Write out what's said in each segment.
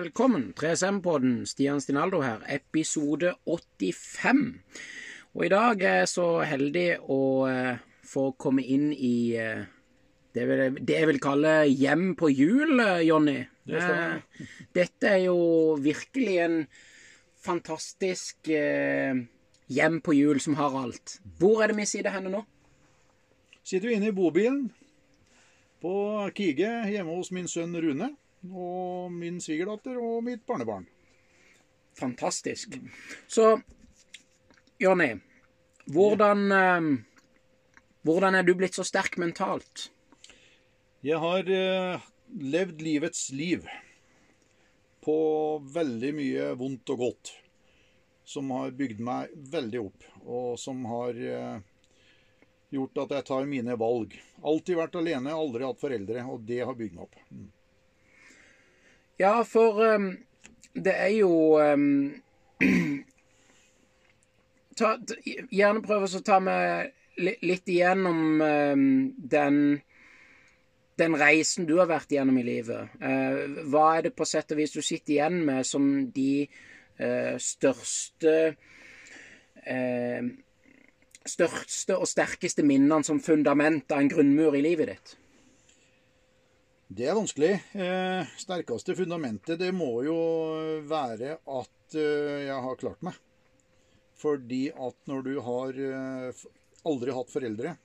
Velkommen. 3SM-podden, Stian Stinaldo her, episode 85. Og i dag er jeg så heldig å eh, få komme inn i eh, det, vil, det jeg vil kalle hjem på jul, eh, Jonny. Det. Dette er jo virkelig en fantastisk hjem på jul som har alt. Hvor er det vi sitter henne nå? Sitter vi inne i bobilen på Kige hjemme hos min sønn Rune. Og min svigerdatter og mitt barnebarn. Fantastisk. Så, Jonny, hvordan eh, Hvordan er du blitt så sterk mentalt? Jeg har eh, levd livets liv på veldig mye vondt og godt. Som har bygd meg veldig opp, og som har eh, gjort at jeg tar mine valg. Alltid vært alene, aldri hatt foreldre, og det har bygd meg opp. Ja, for um, det er jo um, ta, Gjerne prøv å ta meg litt igjennom um, den den reisen du har vært igjennom i livet. uh, hva er det på sett og vis du sitter igjen med som de uh, største uh, Største og sterkeste minnene som fundament av en grunnmur i livet ditt? Det er vanskelig. Eh, sterkeste fundamentet det må jo være at eh, jeg har klart meg. Fordi at når du har eh, aldri hatt foreldre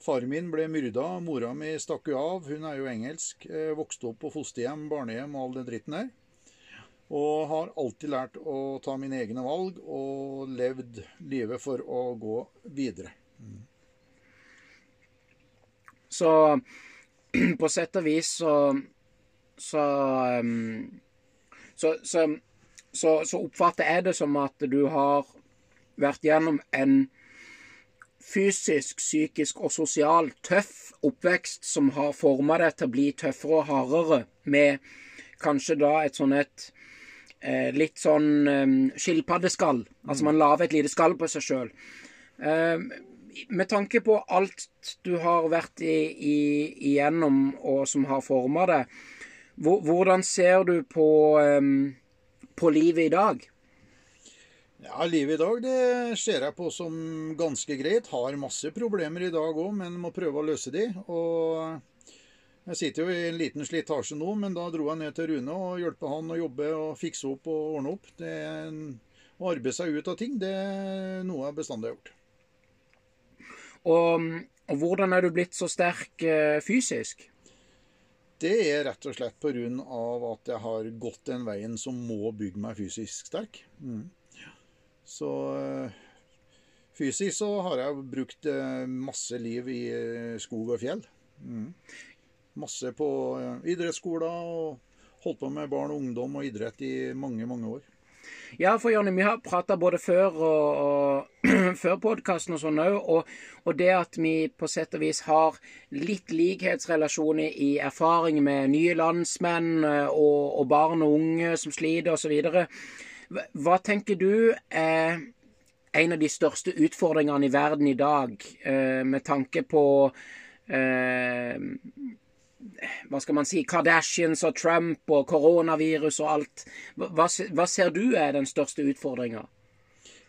Faren min ble myrda, mora mi stakk jo av, hun er jo engelsk. Eh, vokste opp på fosterhjem, barnehjem og all den dritten der. Og har alltid lært å ta mine egne valg og levd livet for å gå videre. Så på sett og vis så så, så, så, så, så oppfatter jeg det som at du har vært gjennom en fysisk, psykisk og sosial tøff oppvekst som har forma deg til å bli tøffere og hardere, med kanskje da et sånn et eh, litt sånn eh, skilpaddeskall. Altså man lager et lite skall på seg sjøl. Med tanke på alt du har vært i, i, igjennom og som har forma deg, hvordan ser du på, på livet i dag? Ja, livet i dag det ser jeg på som ganske greit. Har masse problemer i dag òg, men må prøve å løse de. Og jeg sitter jo i en liten slitasje nå, men da dro jeg ned til Rune og hjelpe han å jobbe og fikse opp og ordne opp. Det å arbeide seg ut av ting, det er noe jeg bestandig har gjort. Og, og hvordan er du blitt så sterk eh, fysisk? Det er rett og slett pga. at jeg har gått den veien som må bygge meg fysisk sterk. Mm. Så eh, fysisk så har jeg brukt eh, masse liv i skog og fjell. Mm. Masse på idrettsskoler og holdt på med barn og ungdom og idrett i mange, mange år. Ja, for Jonny, vi har prata både før og, og før podkasten og sånn òg, og, og det at vi på sett og vis har litt likhetsrelasjoner i erfaring med nye landsmenn eh, og, og barn og unge som sliter osv. Hva, tenker du er en av de største utfordringene i verden i dag, eh, med tanke på eh, hva skal man si, Kardashians og Trump og koronavirus og alt. Hva, hva ser du er den største utfordringa?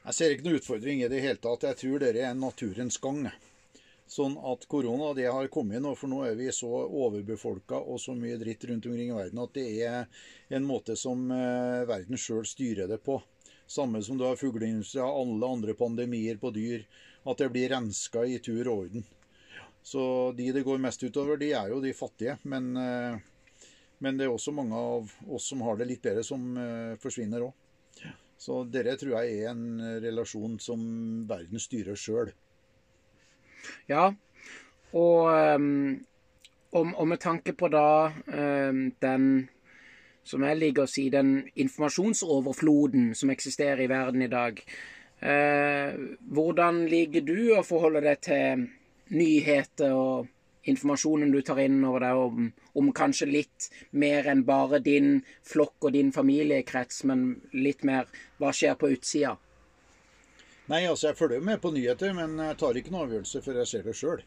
Jeg ser ikke noen utfordring i det hele tatt. Jeg tror dette er naturens gang. Sånn at korona det har kommet nå, for nå er vi så overbefolka og så mye dritt rundt omkring i verden at det er en måte som eh, verden sjøl styrer det på. Samme som du har fugleindustrien og alle andre pandemier på dyr. At det blir renska i tur og orden. Så de det går mest utover, de er jo de fattige. Men, eh, men det er også mange av oss som har det litt bedre, som eh, forsvinner òg. Så dere tror jeg er en relasjon som verden styrer sjøl. Ja, og, ehm, og, og med tanke på da ehm, den som jeg liker å si, den informasjonsoverfloden som eksisterer i verden i dag. Eh, hvordan ligger du å forholde deg til nyheter og informasjonen du tar inn over deg om, om kanskje litt mer enn bare din flokk og din familiekrets, men litt mer hva skjer på utsida? Nei, altså jeg følger jo med på nyheter, men jeg tar ikke noen avgjørelse før jeg ser det sjøl.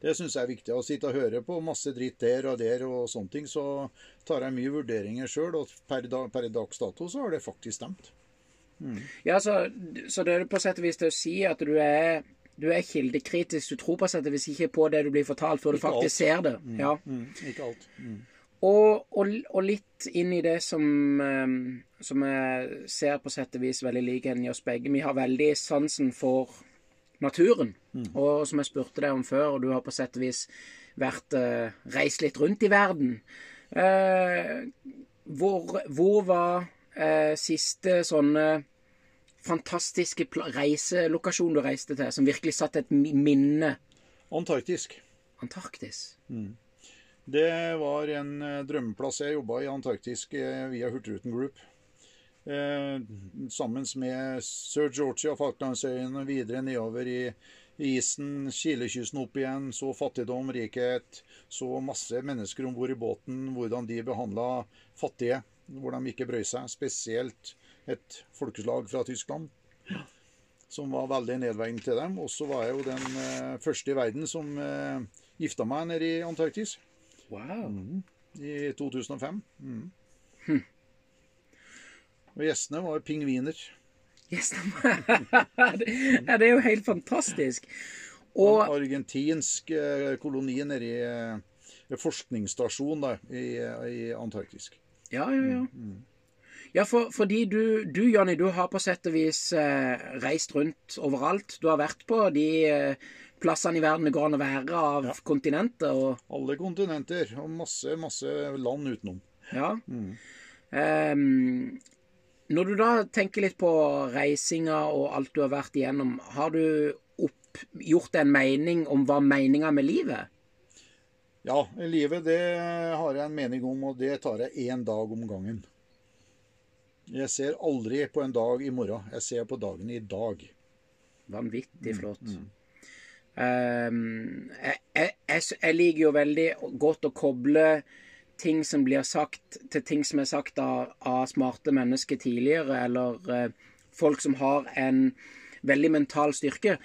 Det syns jeg er viktig. Å sitte og høre på masse dritt der og der og sånne ting, så tar jeg mye vurderinger sjøl, og per, dag, per dags dato så har det faktisk stemt. Ja, så, så det er på sett og vis til å si at du er du er kildekritisk. Du tror på settet hvis ikke på det du blir fortalt, før du Ikke faktisk ser det. Ja. Mm, ikke alt. Mm. Og, og, og litt inn i det som, eh, som jeg ser på sett og vis veldig likheten i oss begge. Vi har veldig sansen for naturen. Og som jeg spurte deg om før, og du har på sett og vis vært eh, reist litt rundt i verden. Eh, hvor, hvor var eh, siste sånne fantastiske reiselokasjon du reiste til, som virkelig satte et minne? Antarktisk. Antarktis. Det var en eh, drømmeplass. Jeg jobba i Antarktisk eh, via Hurtigruten Group. Eh, sammen med Sir Georgia, Falklandsøyene, videre nedover i isen, Chilekysten opp igjen. Så fattigdom, rikhet. Så masse mennesker om bord i båten. Hvordan de behandla fattige. Hvor de ikke brøy seg. Spesielt et folkeslag fra Tyskland. Som var veldig nedverdigende til dem. Og så var jeg jo den eh, første i verden som eh, gifta meg nede i Antarktis Wow. i 2005. Mm. Og gjestene var pingviner. Gjestene var ja, det er jo helt fantastisk. Og en argentinsk eh, koloni nede i eh, forskningsstasjon da, i, i Antarktis. Ja, ja, ja. Ja, for, fordi du, du, Jonny, du har på sett og vis eh, reist rundt overalt. Du har vært på de eh, plassene i verden det går an å være av kontinenter. Og, Alle kontinenter og masse, masse land utenom. ja. Ehm, når du da tenker litt på reisinga og alt du har vært igjennom, har du opp, gjort en mening om hva meninga med livet? Ja, livet det har jeg en mening om, og det tar jeg én dag om gangen. Jeg ser aldri på en dag i morgen. Jeg ser på dagen i dag. Vanvittig flott. Ehm, jeg, jeg, jeg, jeg liker jo veldig godt å koble ting som blir sagt, til ting som er sagt av, av smarte mennesker tidligere, eller uh, folk som har en veldig mental styrke.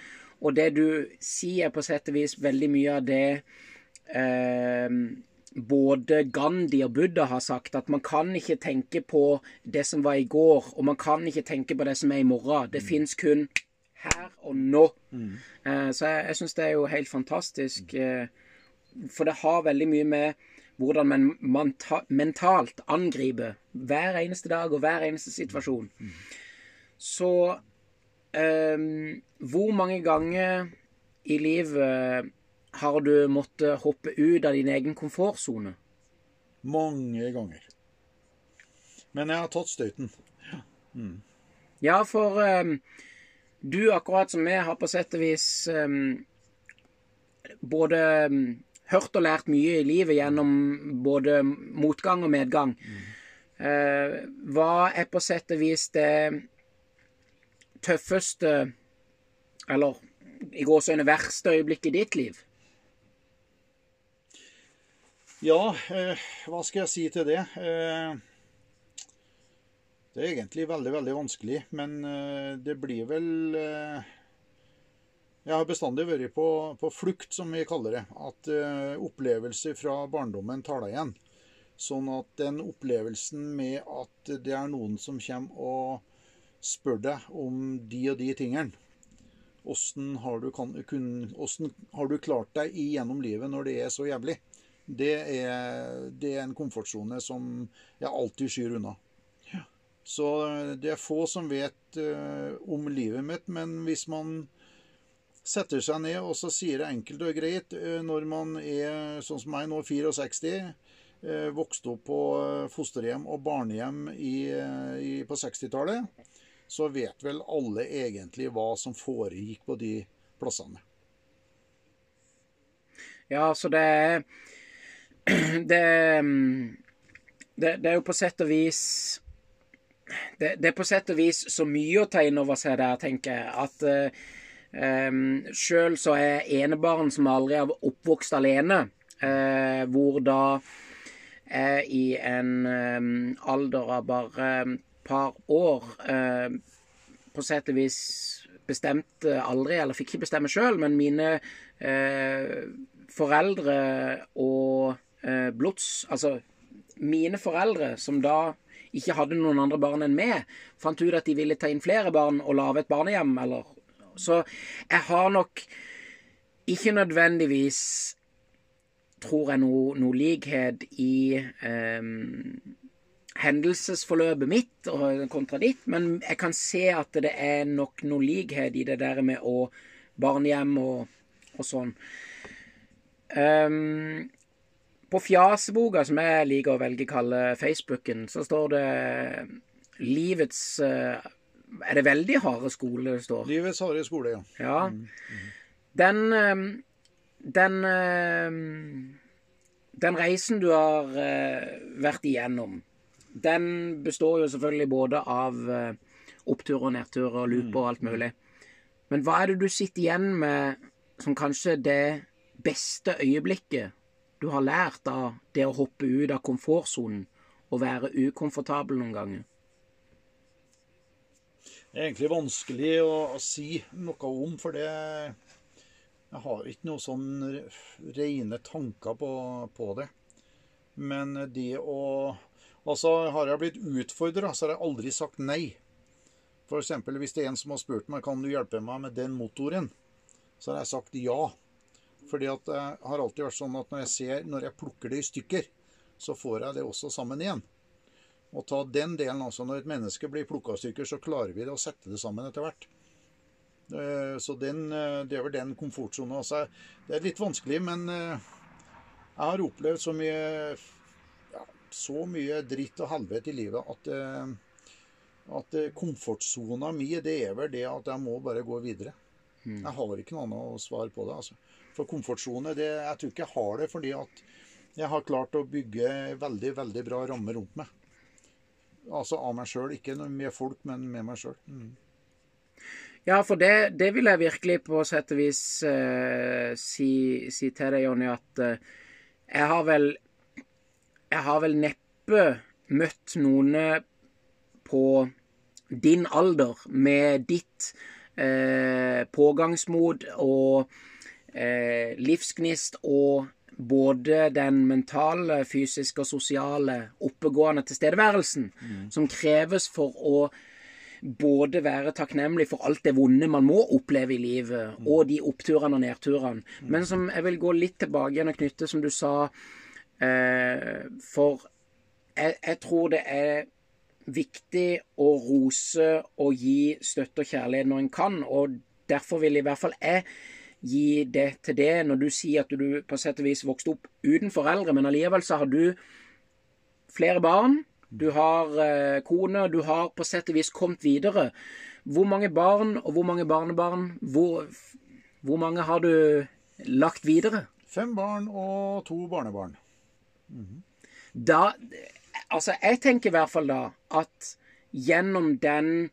Og det du sier, er på sett og vis veldig mye av det eh, både Gandhi og Buddha har sagt, at man kan ikke tenke på det som var i går, og man kan ikke tenke på det som er i morgen. Det fins kun her og nå. Eh, så jeg, jeg syns det er jo helt fantastisk. Eh, for det har veldig mye med hvordan man, man ta, mentalt angriper hver eneste dag og hver eneste situasjon. Så eh, hvor mange ganger i livet har du måttet hoppe ut av din egen komfortsone? Mange ganger. Men jeg har tatt støyten. Ja, for um, du, akkurat som jeg, har på sett og vis um, både um, hørt og lært mye i livet gjennom både motgang og medgang. Eh, hva er på sett og vis det tøffeste, eller i gåseøyne verste øyeblikket i ditt liv? Ja, eh, hva skal jeg si til det? Eh, det er egentlig veldig, veldig vanskelig, men eh, det blir vel eh, Jeg har bestandig vært på, på flukt, som vi kaller det. At eh, opplevelser fra barndommen tar deg igjen. Sånn at den opplevelsen med at det er noen som kommer og spør deg om de og de tingene Åssen har, har du klart deg igjennom livet når det er så jævlig? Det er, det er en komfortsone som jeg alltid skyr unna. Så det er få som vet uh, om livet mitt, men hvis man setter seg ned og så sier det enkelt og greit uh, når man er sånn som meg nå, 64, uh, vokste opp på eh, fosterhjem og barnehjem i, eh, i, på 60-tallet, så vet vel alle egentlig hva som foregikk på de plassene. Ja, så det er det, mm, det Det er jo på sett og vis det, det er på sett og vis så mye å ta inn over seg der, tenker jeg, at uh, um, sjøl så er enebarn som aldri har oppvokst alene, eh, hvor da jeg i en um, alder av bare et par år eh, på sett og vis bestemte aldri, eller fikk ikke bestemme sjøl, men mine eh, foreldre og eh, blods Altså mine foreldre, som da ikke hadde noen andre barn enn meg, fant ut at de ville ta inn flere barn og lage et barnehjem, eller Så jeg har nok ikke nødvendigvis tror jeg noe, noe likhet i eh, hendelsesforløpet mitt og kontra ditt, men jeg kan se at det er nok noe likhet i det der med å barnehjem og, og sånn. Um, på fjaseboka, som jeg liker å velge å kalle Facebooken, så står det livets uh, Er det veldig harde skole det står? Livets harde skole, ja. Ja. Den um, Den um, Den reisen du har vært igjennom, den består jo selvfølgelig både av uh, opptur og nedtur og loop og alt mulig. Men hva er det du sitter igjen med som kanskje det beste øyeblikket du har lært av det å hoppe ut av komfortsonen og være ukomfortabel noen ganger? Det er egentlig vanskelig å, å si noe om, for det Jeg har ikke noen sånn rene tanker på, på det. Men det å Altså, har jeg blitt utfordra, så har jeg aldri sagt nei. F.eks. hvis det er en som har spurt meg kan du hjelpe meg med den motoren, så har jeg sagt ja. Fordi at det har alltid vært sånn at når jeg ser, når jeg plukker det i stykker, så får jeg det også sammen igjen. Og ta den delen altså. Når et menneske blir plukka i stykker, så klarer vi det å sette det sammen etter hvert. Eh, så den, eh, det er vel den komfortsona. Altså, det er litt vanskelig, men eh, jeg har opplevd så mye ja, så mye dritt og helvete i livet at, at komfortsona mi, det er vel det at jeg må bare gå videre. Mm. Jeg har ikke noe annet svar på det. altså. For komfortsone, det, jeg tror ikke jeg har det fordi at jeg har klart å bygge veldig, veldig bra rammer rundt meg. Altså av meg sjøl. Ikke med folk, men med meg sjøl. Mm. Ja, for det, det, vil jeg virkelig på sett og vis eh, si, si, til deg, Jonny, at eh, jeg har vel Jeg har vel neppe møtt noen på din alder med ditt eh, pågangsmot og livsgnist og både den mentale, fysiske og sosiale oppegående tilstedeværelsen mm. som kreves for å både være takknemlig for alt det vonde man må oppleve i livet, mm. og de oppturene og nedturene. Mm. Men som jeg vil gå litt tilbake igjen og knytte, som du sa eh, For jeg, jeg, tror det er viktig å rose og gi støtte og kjærlighet når en kan, og derfor vil i hvert fall jeg gi det til det når du sier at du på sett og vis vokste opp uten foreldre, men allikevel så har du flere barn, du har eh, kone, du har på sett og vis kommet videre. Hvor mange barn og hvor mange barnebarn, hvor, hvor mange har du lagt videre? Fem barn og to barnebarn. Mm -hmm. Da Altså, jeg tenker i hvert fall da at gjennom den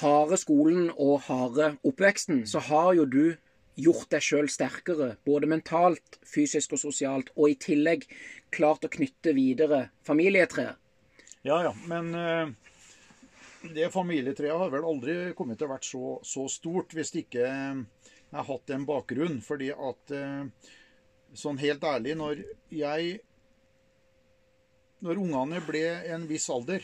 harde skolen og harde oppveksten, så har jo du gjort deg sjøl sterkere, både mentalt, fysisk og sosialt, og i tillegg klart å knytte videre familietreet. Ja, ja, men uh, det familietreet har vel aldri kommet til å vært så, så stort hvis det ikke jeg har hatt en bakgrunn. Fordi at uh, sånn helt ærlig, når jeg Når ungene ble en viss alder,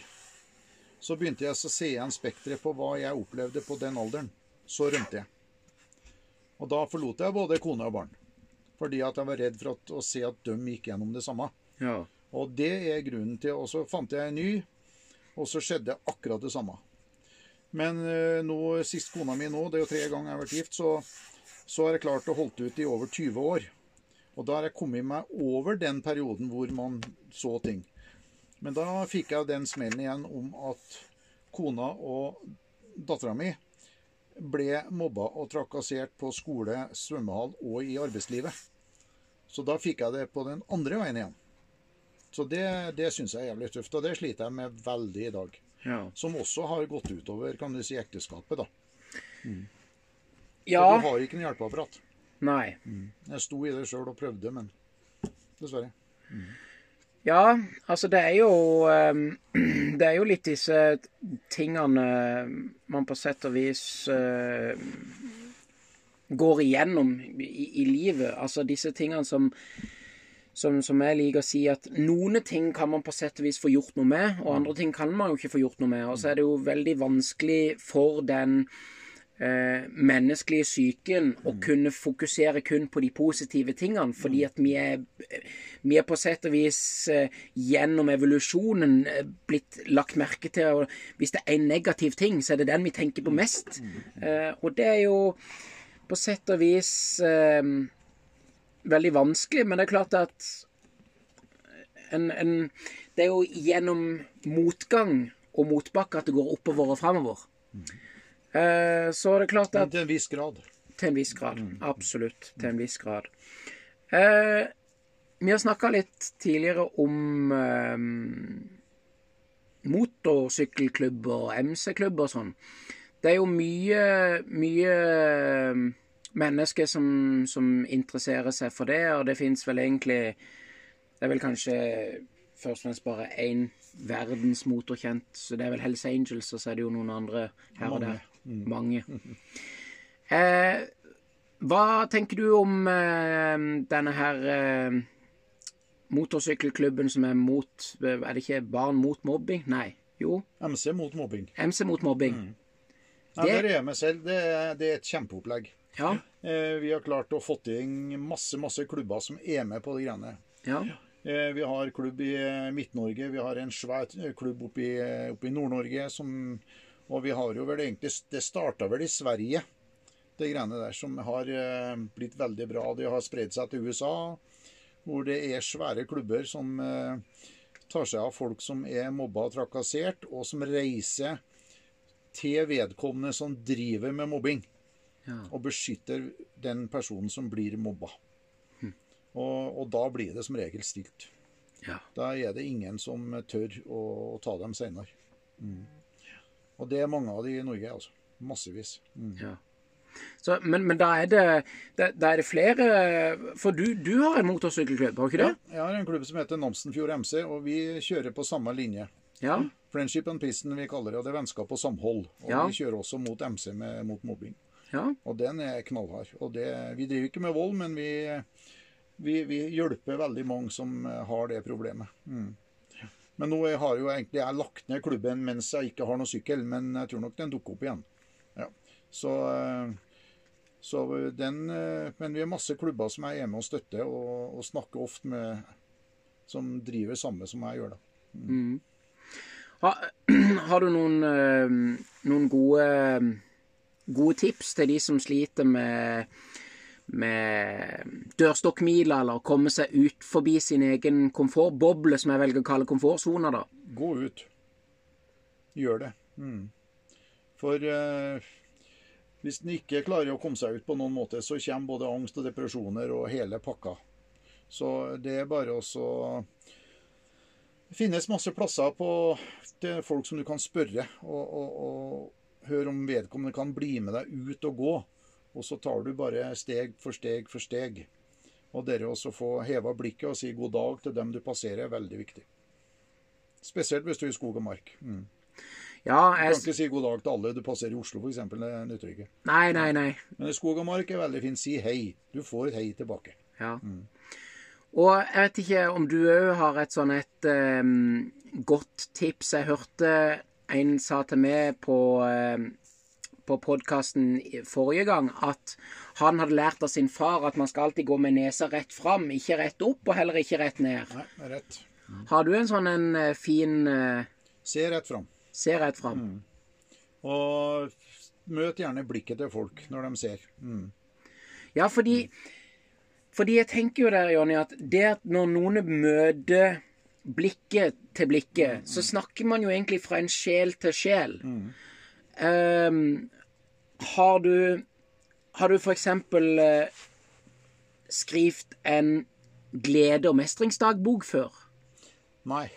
så begynte jeg å se igjen spekteret på hva jeg opplevde på den alderen. Så rømte jeg. Og da forlot jeg både kone og barn. Fordi at jeg var redd for at, å se at de gikk gjennom det samme. Ja. Og det er grunnen til Og så fant jeg en ny, og så skjedde akkurat det samme. Men eh, nå, sist kona mi nå, det er jo tre ganger jeg har vært gift, så, så har jeg klart å holde ut i over 20 år. Og da har jeg kommet meg over den perioden hvor man så ting. Men da fikk jeg den smellen igjen om at kona og dattera mi ble mobba og trakassert på skole, svømmehall og i arbeidslivet. Så da fikk jeg det på den andre veien igjen. Så det, det syns jeg er jævlig tøft, og det sliter jeg med veldig i dag. Ja. Som også har gått utover kan du si, ekteskapet, da. Mm. Ja. Så du har ikke noe hjelpeapparat. Nei. Mm. Jeg sto i det sjøl og prøvde, men dessverre. Mm. Ja, altså det er jo ehm, Det er jo litt disse tingene man på sett og vis eh, går igjennom i, i livet. Altså disse tingene som, som, som jeg liker å si at noen ting kan man på sett og vis få gjort noe med, og andre ting kan man jo ikke få gjort noe med. Og så er det jo veldig vanskelig for den eh, menneskelige psyken å kunne fokusere kun på de positive tingene, fordi at vi er, vi er på sett og vis eh, gjennom evolusjonen eh, blitt lagt merke til og Hvis det er en negativ ting, så er det den vi tenker på mest. Eh, og det er jo på sett og vis eh, veldig vanskelig, men det er klart at en, en, Det er jo gjennom motgang og motbakke at det går oppover og framover. Eh, så er det klart at Til en viss grad. Til en viss grad. Absolutt. Til en viss grad. Eh, vi har snakka litt tidligere om eh, motorsykkelklubber og MC-klubber og sånn. Det er jo mye, mye eh, mennesker som, som interesserer seg for det, og det fins vel egentlig Det er vel kanskje først og fremst bare én verdensmotorkjent, så det er vel Hells Angels, og så er det jo noen andre her og der. Mange. Eh, hva tenker du om eh, denne her eh, motorsykkelklubben som er mot Er det ikke Barn mot mobbing? Nei. Jo. MC mot mobbing. MC mot mobbing. Ja, Det- der er selv. Det er, det er et kjempeopplegg. Ja. Eh, vi har klart å få til masse masse klubber som er med på de greiene. Ja. Eh, vi har klubb i eh, Midt-Norge, vi har en svær eh, klubb eh, oppe i Nord-Norge. som- Og vi har jo vel egentlig Det starta vel i Sverige, det greiene der, som har eh, blitt veldig bra. Det har spredd seg til USA, hvor det er svære klubber som eh, tar seg av folk som er mobba og trakassert, og som reiser til vedkommende som driver med mobbing Ja. og beskytter den personen som blir mobba. Og, og da blir det som regel stilt. ja. Da er det ingen som tør å, å ta dem senere. Mm. Og det er mange av de i Norge, altså. Massevis. Mm. ja. Så, men, men da er det da, da er det flere For du, du har en motorsykkelklubb, har du ikke Ja, det? jeg har en klubb som heter Namsenfjord MC, og vi kjører på samme linje. Ja. Friendship and Prison vi kaller det, og det er vennskap og samhold. Og Ja. vi kjører også mot MC med, mot mobbing. ja. Og den er knallhard. Og det, vi driver ikke med vold, men vi, vi, vi hjelper veldig mange som eh, har det problemet. Mm. Men nå har jo egentlig jeg lagt ned klubben mens jeg ikke har noen sykkel, men jeg tror nok den dukker opp igjen. Ja. Så, eh, så den eh, Men vi har masse klubber som jeg er med og støtter, og, og snakker ofte med som driver samme som jeg gjør. da. Mm. Ha, har du noen, eh, noen gode, gode tips til de som sliter med, med dørstokkmila, eller komme seg ut forbi sin egen komfortboble, som jeg velger å kalle komfortsona, da? Gå ut. Gjør det. Mm. For eh, hvis en ikke klarer å komme seg ut på noen måte, så kommer både angst og depresjoner og hele pakka. Så det er bare å Det finnes masse plasser på, til folk som du kan spørre, og, og, og høre om vedkommende kan bli med deg ut og gå. Og så tar du bare steg for steg for steg. Og dere også få heva blikket og si god dag til dem du passerer, er veldig viktig. Spesielt hvis du er i skog og mark. Mm. Ja, Du kan ikke si god dag til alle du passerer i Oslo, f.eks. Det nytter ikke. Nei, nei, nei. Men i skog og mark er veldig fint. Si hei. Du får et hei tilbake. Ja. Og jeg vet ikke om du òg har et sånn et um, godt tips. Jeg hørte en sa til meg på, um, på podkasten forrige gang at han hadde lært av sin far at man skal alltid gå med nesa rett fram, ikke rett opp, og heller ikke rett ned. Nei, rett. Mm. Har du en sånn en eh, fin uh, Se rett fram. Se rett fram. Og møt gjerne blikket til folk når de ser. Mm. Ja, fordi Fordi jeg tenker jo der, Jonny, at det at når noen møter blikket til blikket, så snakker man jo egentlig fra en sjel til sjel. Ehm, har du Har du eksempel uh, skrevet en glede- og mestringsdagbok før? Nei.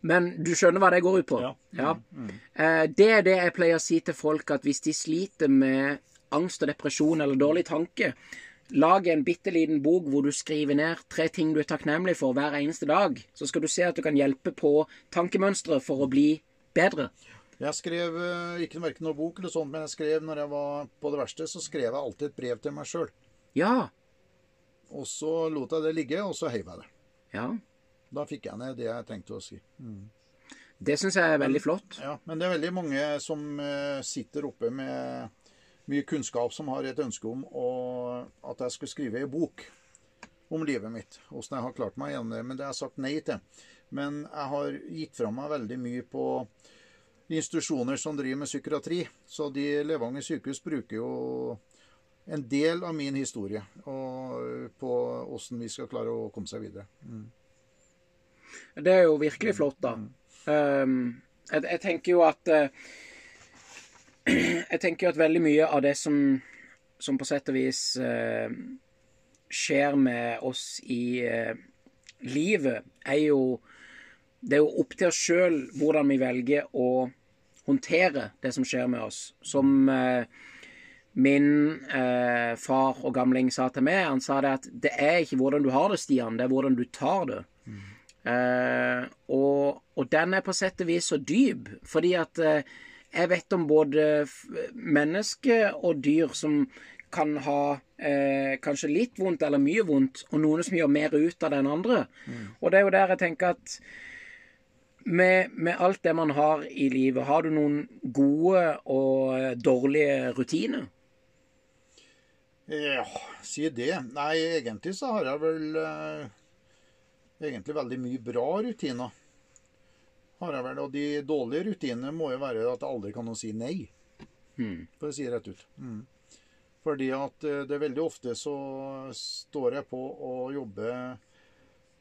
Men du skjønner hva det går ut på? Ja. Eh, det er det jeg pleier å si til folk, at hvis de sliter med angst og depresjon eller dårlig tanke, lag en bitte liten bok hvor du skriver ned tre ting du er takknemlig for hver eneste dag. Så skal du se at du kan hjelpe på tankemønsteret for å bli bedre. Jeg skrev eh, ikke verken noe bok eller sånt, men jeg skrev når jeg var på det verste, så skrev jeg alltid et brev til meg sjøl. Ja. Og så lot jeg det ligge, og så heiv jeg det. Ja. Da fikk jeg ned det jeg trengte å si. Det syns jeg er veldig flott. Ja, Men det er veldig mange som eh, sitter oppe med mye kunnskap, som har et ønske om å, at jeg skulle skrive ei bok om livet mitt. Åssen jeg har klart meg gjennom det. Men det har jeg sagt nei til. Men jeg har gitt fra meg veldig mye på institusjoner som driver med psykiatri. Så de Levanger sykehus bruker jo en del av min historie og på åssen vi skal klare å komme seg videre. Det er jo virkelig flott, da. Um, jeg, jeg tenker jo at uh, Jeg tenker jo at veldig mye av det som, som på sett og vis uh, skjer med oss i uh, livet, er jo Det er jo opp til oss sjøl hvordan vi velger å håndtere det som skjer med oss. Som eh, min eh, far og gamling sa til meg, han sa det at det er ikke hvordan du har det, Stian, det er hvordan du tar det. Eh, og, og den er på sett og vis så dyp, fordi at eh, jeg vet om både mennesker og dyr som kan ha eh, kanskje litt vondt eller mye vondt, og noen som gjør mer ut av det enn andre. Og det er jo der jeg tenker at med, med alt det man har i livet, har du noen gode og dårlige rutiner? Ja, si det. Nei, egentlig så har jeg vel eh, egentlig veldig mye bra rutiner. Har jeg vel. Og de dårlige rutinene må jo være at jeg aldri kan si nei. Mm. For å si det rett ut. Mm. Fordi at eh, det er veldig ofte så står jeg på og jobber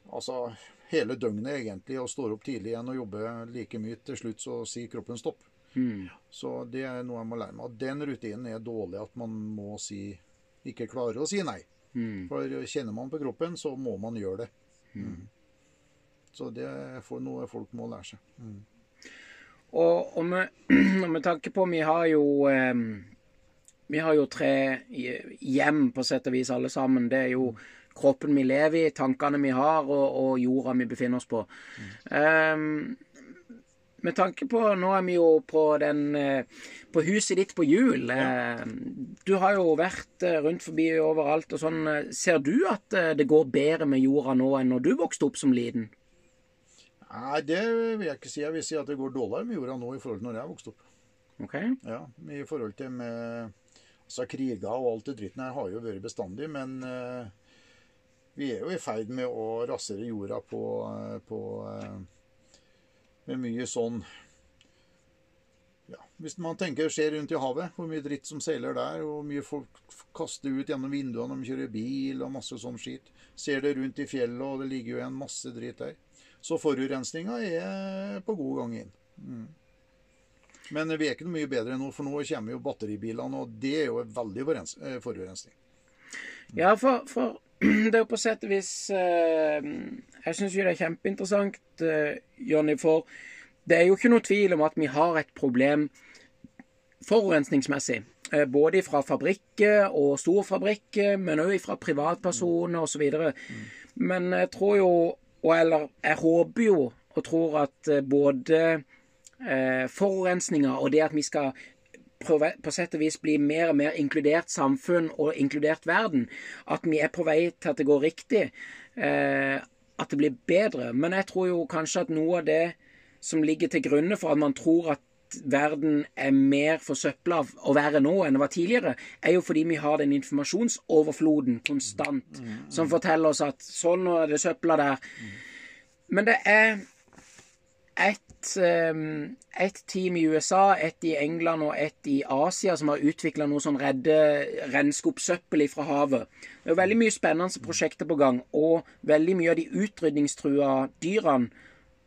altså hele døgnet egentlig, og står opp tidlig igjen og jobber like mye. Til slutt så sier kroppen stopp. Mm. Så det er noe jeg må lære meg. Og den rutinen er dårlig, at man må si ikke klarer å si nei. Mm. For kjenner man på kroppen, så må man gjøre det. Mm. Så det er noe folk må lære seg. Og, og, med, med tanke på Vi har jo eh, Vi har jo tre hjem, på sett og vis, alle sammen. Det er jo kroppen vi lever i, tankene vi har, og, og jorda vi befinner oss på. Eh, med tanke på Nå er vi jo på den eh, På huset ditt på hjul. Ja. du har jo vært eh, rundt forbi overalt og sånn. Ser du at eh, det går bedre med jorda nå enn når du vokste opp som liten? Nei, det vil jeg ikke si. Jeg vil si at det går dårligere med jorda nå i forhold til når jeg vokste opp. OK? Ja, I forhold til med altså kriger og alt det dritten her har jo vært bestandig, men eh, vi er jo i ferd med å rasere jorda på, eh, på eh, med mye sånn ja, Hvis man tenker ser rundt i havet, hvor mye dritt som seiler der, hvor mye folk kaster ut gjennom vinduene når de kjører bil, og masse sånn skit. Ser det rundt i fjellet, og det ligger jo igjen masse dritt der. Så forurensninga er på god gang inn. Mm. Men vi er ikke noe mye bedre nå, for nå kommer jo batteribilene, og det er jo veldig eh, forurensning. Ja, for, for det er jo på sett og vis eh, Jeg syns jo det er kjempeinteressant, eh, Jonny, for det er jo ikke noe tvil om at vi har et problem forurensningsmessig. Både fra fabrikker og storfabrikker, men òg fra privatpersoner osv. Men jeg tror jo, og eller jeg håper jo og tror at både eh, forurensninga og det at vi skal prøve på sett og vis bli mer og mer inkludert samfunn og inkludert verden. At vi er på vei til at det går riktig. Eh, at det blir bedre. Men jeg tror jo kanskje at noe av det som ligger til grunne for at man tror at verden er mer forsøpla å være nå enn det var tidligere, er jo fordi vi har den informasjonsoverfloden konstant som forteller oss at sånn er det søpla der. Men det er et, et team i USA, et i England og et i Asia som har utvikla noe sånn redde renske opp fra havet. Det er veldig mye spennende prosjekter på gang, og veldig mye av de utrydningstrua dyrene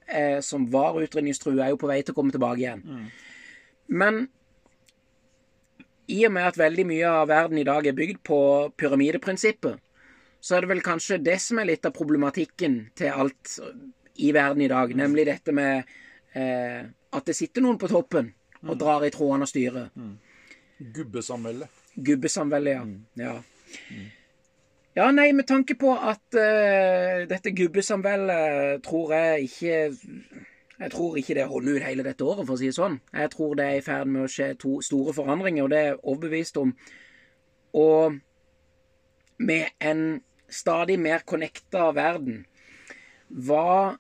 eh, som var utrydningstrua, er jo på vei til å komme tilbake igjen. Men i og med at veldig mye av verden i dag er bygd på pyramideprinsippet, så er det vel kanskje det som er litt av problematikken til alt i verden i dag, nemlig dette med eh, at det sitter noen på toppen og drar i trådene og styrer. Gubbesamveldet. Gubbesamveldet, ja. ja. Ja, nei, med tanke på at eh, dette gubbesamveldet tror jeg ikke Jeg tror ikke det holder ut hele dette året, for å si det sånn. Jeg tror det er i ferd med å skje to store forandringer, og det er jeg overbevist om. Og med en stadig mer connecta verden, hva,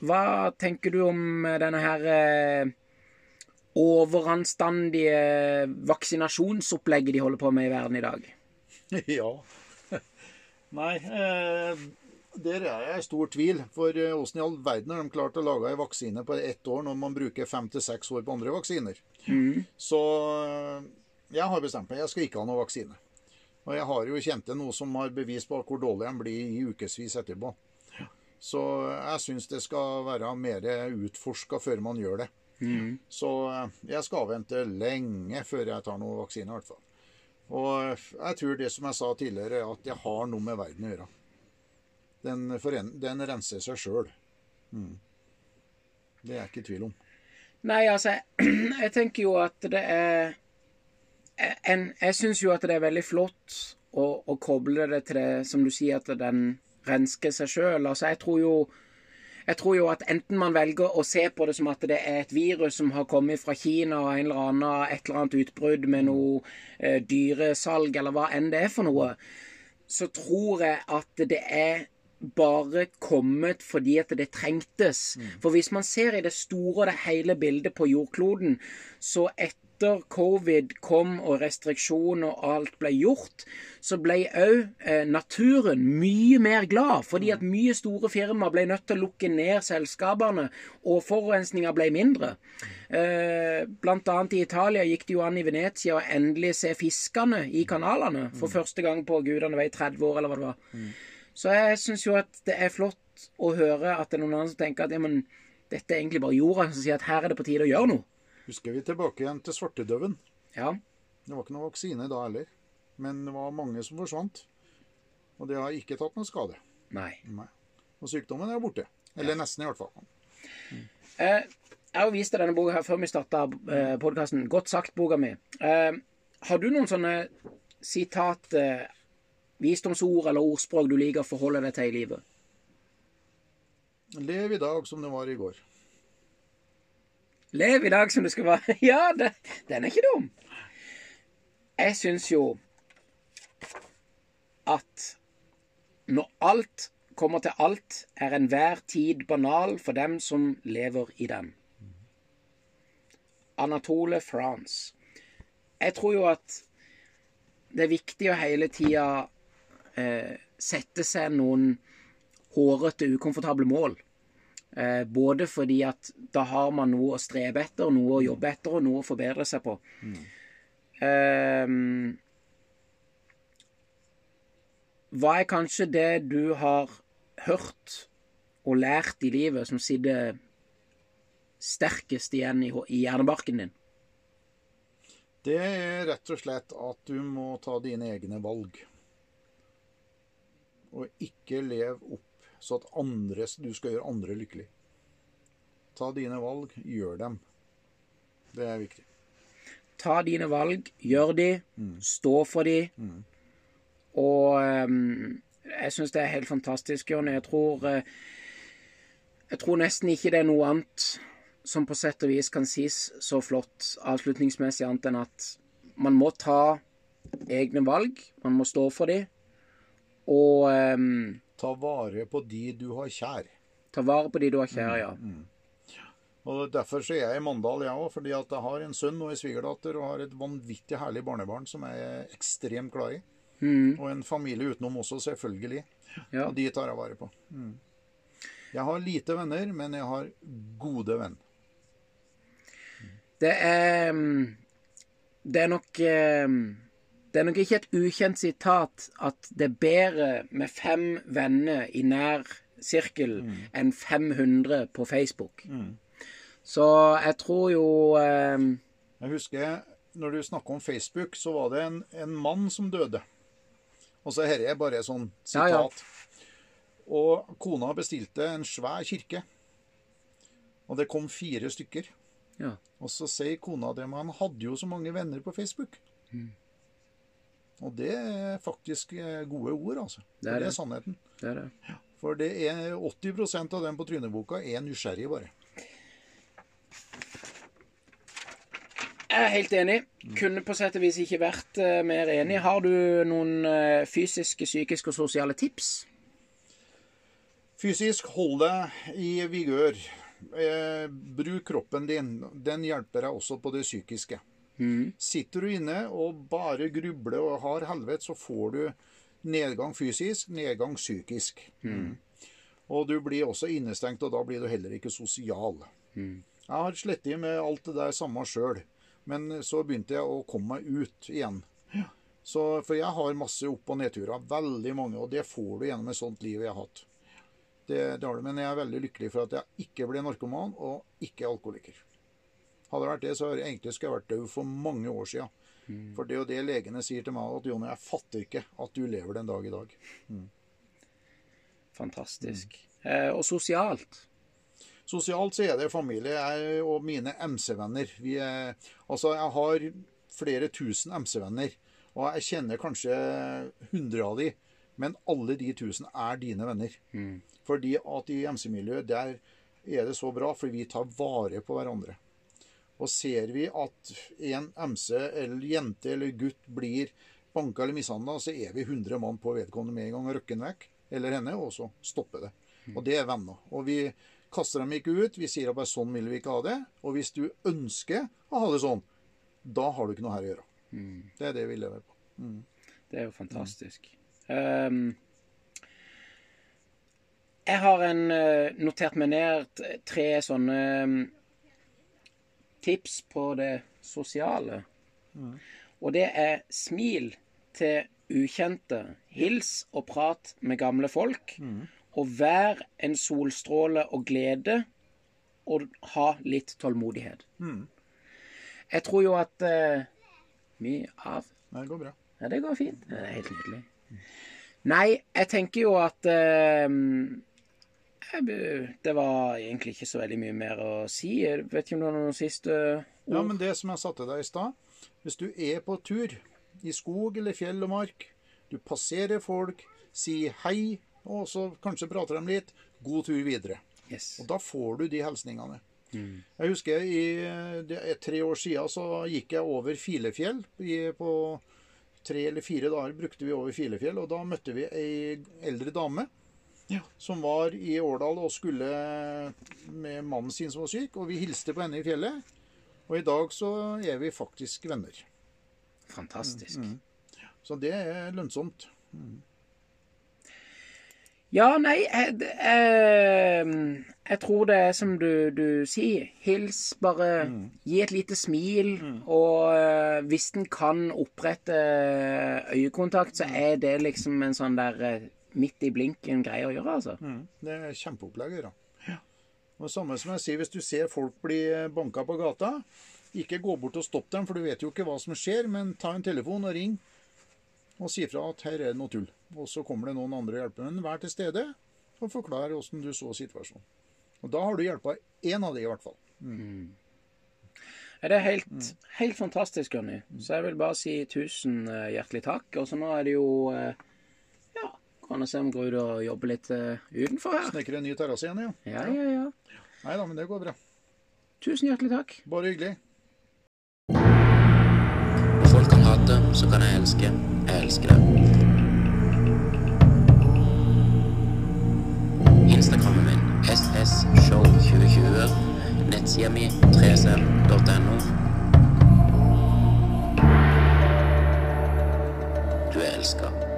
hva tenker du om denne her eh, overanstandige vaksinasjonsopplegget de holder på med i verden i dag? Ja. Nei, eh, der er jeg i stor tvil. For eh, åssen i all verden har de klart å lage en vaksine på ett år når man bruker fem til seks år på andre vaksiner? Så eh, jeg har bestemt meg. Jeg skal ikke ha noe vaksine. Og jeg har jo kjente noe som har bevis på hvor dårlig en blir i ukevis etterpå. Så jeg syns det skal være mer utforska før man gjør det. Så eh, jeg skal avvente lenge før jeg tar noen vaksine, i hvert fall. Og jeg tror det som jeg sa tidligere, at det har noe med verden å gjøre. Den, den renser seg sjøl. Mm. Det er jeg ikke i tvil om. Nei, altså, jeg, jeg tenker jo at det er en, Jeg syns jo at det er veldig flott å, å koble det til det, som du sier, at den rensker seg sjøl. Altså, jeg tror jo jeg tror jo at enten man velger å se på det som at det er et virus som har kommet fra Kina og en eller annen, et eller annet utbrudd med noe eh, dyresalg, eller hva enn det er for noe, så tror jeg at det er bare kommet fordi at det trengtes. For hvis man ser i det store og det hele bildet på jordkloden, så etter covid kom og restriksjoner og alt ble gjort, så ble òg eh, naturen mye mer glad. Fordi at mye store firmaer ble nødt til å lukke ned selskapene, og forurensninga ble mindre. Eh, blant annet i Italia gikk det jo an i Venezia å endelig se fiskene i kanalene for første gang på gudene vei 30 år, eller hva det var. Så jeg syns jo at det er flott å høre at det er noen andre som tenker at ja, men dette er egentlig bare jorda som sier at her er det på tide å gjøre noe. Husker vi tilbake igjen til svartedauden. Ja. Det var ikke noen vaksine da heller. Men det var mange som forsvant. Og det har ikke tatt noen skade. Nei. Nei. Og sykdommen er borte. Eller nesten, i hvert fall. Eh, jeg har vist deg denne boka her før vi starta eh, podkasten. Godt sagt-boka mi. Eh, har du noen sånne sitat, eh, visdomsord eller ordspråk du liker å forholde deg til i livet? Lev i dag som det var i går. Lev i dag som det skal være. Ja, det, den er ikke dum. Jeg syns jo at når alt kommer til alt, er enhver tid banal for dem som lever i den. Anatole France. Jeg tror jo at det er viktig å hele tida eh, sette seg noen hårete, ukomfortable mål. Eh, både fordi at da har man noe å strebe etter, noe å jobbe etter og noe å forbedre seg på. Eh, hva er kanskje det du har hørt og lært i livet som sitter sterkest igjen i, i hjernebarken din? Det er rett og slett at du må ta dine egne valg. Og ikke lev opp så at andre, du skal gjøre andre lykkelig. Ta dine valg, gjør dem. Det er viktig. Ta dine valg, gjør de, stå for de. Og um, jeg syns det er helt fantastisk, Jonny. Jeg tror eh, Jeg tror nesten ikke det er noe annet som på sett og vis kan sies så flott avslutningsmessig, annet enn at man må ta egne valg. Man må stå for de. Og ehm, Ta vare på de du har kjær. ta vare på de du har kjær, ja. Og Derfor så er jeg i Mandal, jeg òg. Fordi at jeg har en sønn og en svigerdatter og har et vanvittig herlig barnebarn som jeg er ekstremt glad i. Og en familie utenom også, selvfølgelig. Ja. Og de tar jeg vare på. Mm. Jeg har lite venner, men jeg har gode venn. Det er mm, Det er nok eh, Det er nok ikke et ukjent sitat at det er bedre med fem venner i nær sirkel enn 500 på Facebook. Så jeg tror jo eh, Jeg husker når du snakker om Facebook, så var det en, en mann som døde. Og så dette er bare sånn Ja, ja. sitat. Og kona bestilte en svær kirke. Og det kom fire stykker. Ja. Og så sier kona det, men han hadde jo så mange venner på Facebook. Mm. Og det er faktisk eh, gode ord, altså. Det er, det. det er sannheten. Det er det. For det er 80 av dem på Tryneboka er nysgjerrige, bare. Jeg er helt enig. Mm. Kunne på sett og vis ikke vært eh, mer enig. Har du noen eh, fysiske, psykiske og sosiale tips? Fysisk, hold deg i vigør. Eh, bruk kroppen din. Den hjelper deg også på det psykiske. Sitter du inne og bare grubler og har helvete, så får du nedgang fysisk, nedgang psykisk. Og du blir også innestengt, og da blir du heller ikke sosial. Jeg har slettet med alt det der samme sjøl, men så begynte jeg å komme meg ut igjen. Så, for jeg har masse opp- og nedturer, veldig mange, og det får du gjennom et sånt liv jeg har hatt. Det, det har du, Men jeg er veldig lykkelig for at jeg ikke ble narkoman og ikke alkoholiker. Hadde det vært det, så egentlig skulle jeg vært død for mange år siden. For det er jo det legene sier til meg, at Jonny, jeg fatter ikke at du lever den dag i dag. Fantastisk. Eh, og sosialt? Sosialt så er det familie jeg og mine MC-venner. Er, altså, jeg har flere tusen MC-venner, og jeg kjenner kanskje hundre av de, men alle de tusen er dine venner. Fordi at i MC-miljøet, der er det så bra, for vi tar vare på hverandre. Og ser vi at en MC eller jente eller gutt blir banka eller mishandla, så er vi 100 mann på vedkommende med en gang og rykker den vekk, eller henne, og så stopper det. Og det er venner. Og vi kaster dem ikke ut. Vi sier at bare sånn vil vi ikke ha det. Og hvis du ønsker å ha det sånn, da har du ikke noe her å gjøre. Det er det vi lever på. Det er jo fantastisk. Ehm, jeg har en, eh, notert meg ned tre sånne mm, tips på det sosiale. Og det er smil til ukjente. Hils og prat med gamle folk. Og vær en solstråle og glede. Og ha litt tålmodighet. Jeg tror jo at uh, mye av Det går bra. ja, det går fint. Det er helt nydelig. Nei, jeg tenker jo at eh, jeg- Det var egentlig ikke så veldig mye mer å si. Jeg vet ikke om du har noen siste ord? Ja, men det som jeg satte deg i stad Hvis du er på tur i skog eller fjell og mark, du passerer folk, sier hei, og så kanskje prater de litt, god tur videre. Yes. Og da får du de hilsningene. Jeg husker i det er tre år siden så gikk jeg over Filefjell. I, på tre eller fire dager brukte vi over Filefjell, og da møtte vi ei eldre dame. Som var i Årdal og skulle med mannen sin som var syk, og vi hilste på henne i fjellet. Og i dag så er vi faktisk venner. Fantastisk. Så det er lønnsomt. Ja, nei, jeg, jeg, jeg tror det er som du, du sier. Hils, bare gi et lite smil. Og eh, hvis en kan opprette øyekontakt, så er det liksom en sånn der eh, midt i blinken greie å gjøre, altså. Det er kjempeopplegg å gjøre. Og det samme som jeg sier, Hvis du ser folk bli banka på gata, ikke gå bort og stopp dem, for du vet jo ikke hva som skjer, men ta en telefon og ring og si fra at her er det noe tull. Og så kommer det noen andre hjelpemenn. vær til stede og forklar åssen du så situasjonen. Og da har du hjelpa én av de, i hvert fall. Mm. det er helt, helt fantastisk, Jonny. Så jeg vil bare si tusen eh, hjertelig takk. Og så nå er det jo eh, Ja, kan se om vi går ut og jobber litt eh, utenfor her. Snekre en ny terrasse igjen, ja. Ja, ja, ja. Nei da, men det går bra. Tusen hjertelig takk. Bare hyggelig. Folk kan hate, så kan jeg elske. Jeg elsker det. Instagrammen min ssshow2020. Nettsida mi 3sm.no. Du er elska.